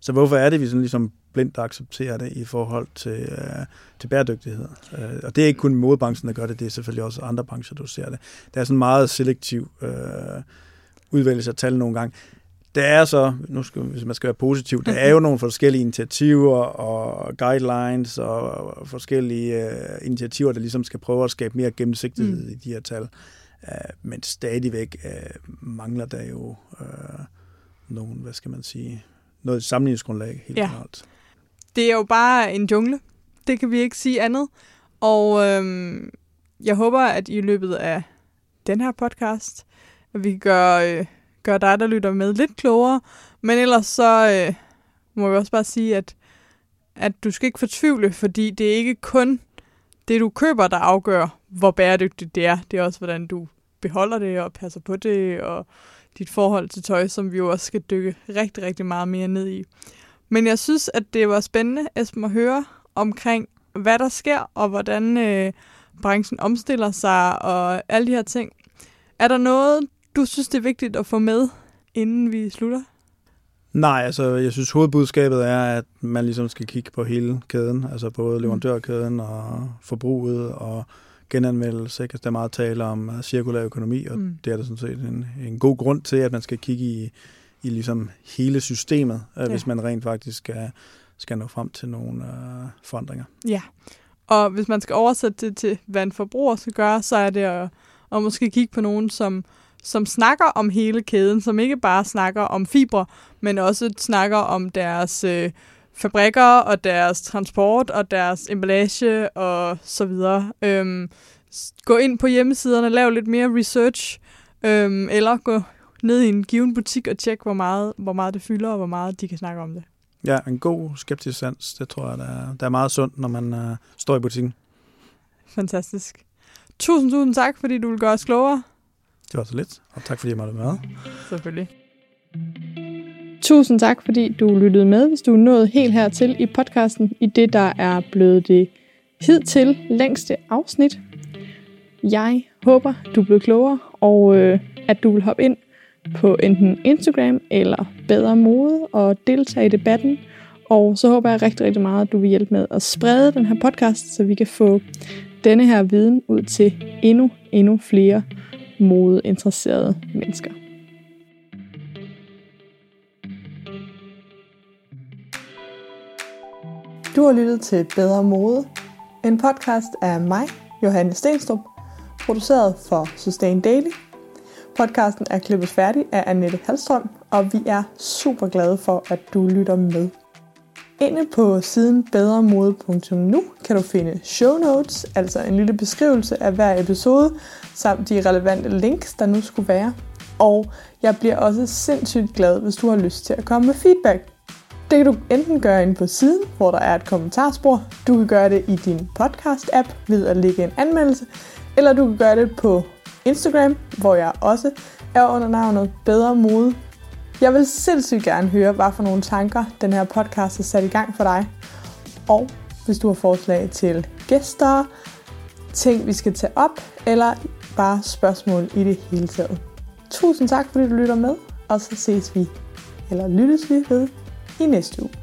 Så hvorfor er det, vi sådan ligesom blindt accepterer det i forhold til, øh, til bæredygtighed? Øh, og det er ikke kun modebranchen, der gør det, det er selvfølgelig også andre brancher, du ser det. Det er sådan meget selektiv øh, udvælgelse af tal nogle gange. Der er så, nu skal, hvis man skal være positiv, der er jo nogle forskellige initiativer og guidelines og forskellige uh, initiativer, der ligesom skal prøve at skabe mere gennemsigtighed mm. i de her tal. Uh, men stadigvæk uh, mangler der jo uh, nogle, hvad skal man sige, noget sammenligningsgrundlag helt ja. klart. Det er jo bare en jungle. Det kan vi ikke sige andet. Og øhm, jeg håber, at i løbet af den her podcast, at vi gør, øh, gør dig, der lytter med, lidt klogere. Men ellers så øh, må vi også bare sige, at, at du skal ikke fortvivle, fordi det er ikke kun det, du køber, der afgør, hvor bæredygtigt det er. Det er også, hvordan du beholder det og passer på det, og dit forhold til tøj, som vi jo også skal dykke rigtig, rigtig meget mere ned i. Men jeg synes, at det var spændende, Esben, at høre omkring, hvad der sker, og hvordan øh, branchen omstiller sig, og alle de her ting. Er der noget, du synes, det er vigtigt at få med, inden vi slutter? Nej, altså jeg synes hovedbudskabet er, at man ligesom skal kigge på hele kæden, altså både mm. leverandørkæden og forbruget og genanvendelse. Ikke? Altså, der er meget tale om uh, cirkulær økonomi, og mm. det er der sådan set en, en god grund til, at man skal kigge i, i ligesom hele systemet, uh, ja. hvis man rent faktisk skal, skal nå frem til nogle uh, forandringer. Ja, og hvis man skal oversætte det til, hvad en forbruger skal gøre, så er det at, at måske kigge på nogen, som, som snakker om hele kæden, som ikke bare snakker om fibre, men også snakker om deres... Øh, fabrikker og deres transport og deres emballage og så videre. Øhm, gå ind på hjemmesiderne, lav lidt mere research, øhm, eller gå ned i en given butik og tjek, hvor meget, hvor meget det fylder, og hvor meget de kan snakke om det. Ja, en god skeptisk sans, det tror jeg, der er, der er meget sundt, når man uh, står i butikken. Fantastisk. Tusind, tusind tak, fordi du vil gøre os klogere. Det var så lidt, og tak fordi jeg måtte med. Selvfølgelig. Tusind tak, fordi du lyttede med, hvis du er nået helt hertil i podcasten, i det, der er blevet det hidtil længste afsnit. Jeg håber, du blevet klogere, og øh, at du vil hoppe ind på enten Instagram eller Bedre Mode og deltage i debatten. Og så håber jeg rigtig, rigtig meget, at du vil hjælpe med at sprede den her podcast, så vi kan få denne her viden ud til endnu, endnu flere modeinteresserede mennesker. Du har lyttet til Bedre Mode, en podcast af mig, Johanne Stenstrup, produceret for Sustain Daily. Podcasten er klippet færdig af Annette Halstrøm, og vi er super glade for, at du lytter med. Inde på siden bedremode.nu kan du finde show notes, altså en lille beskrivelse af hver episode, samt de relevante links, der nu skulle være. Og jeg bliver også sindssygt glad, hvis du har lyst til at komme med feedback. Det kan du enten gøre inde på siden, hvor der er et kommentarspor. Du kan gøre det i din podcast-app ved at lægge en anmeldelse. Eller du kan gøre det på Instagram, hvor jeg også er under navnet Bedre Mode. Jeg vil sindssygt gerne høre, hvad for nogle tanker den her podcast har sat i gang for dig. Og hvis du har forslag til gæster, ting vi skal tage op, eller bare spørgsmål i det hele taget. Tusind tak, fordi du lytter med, og så ses vi, eller lyttes vi ved i næste uge.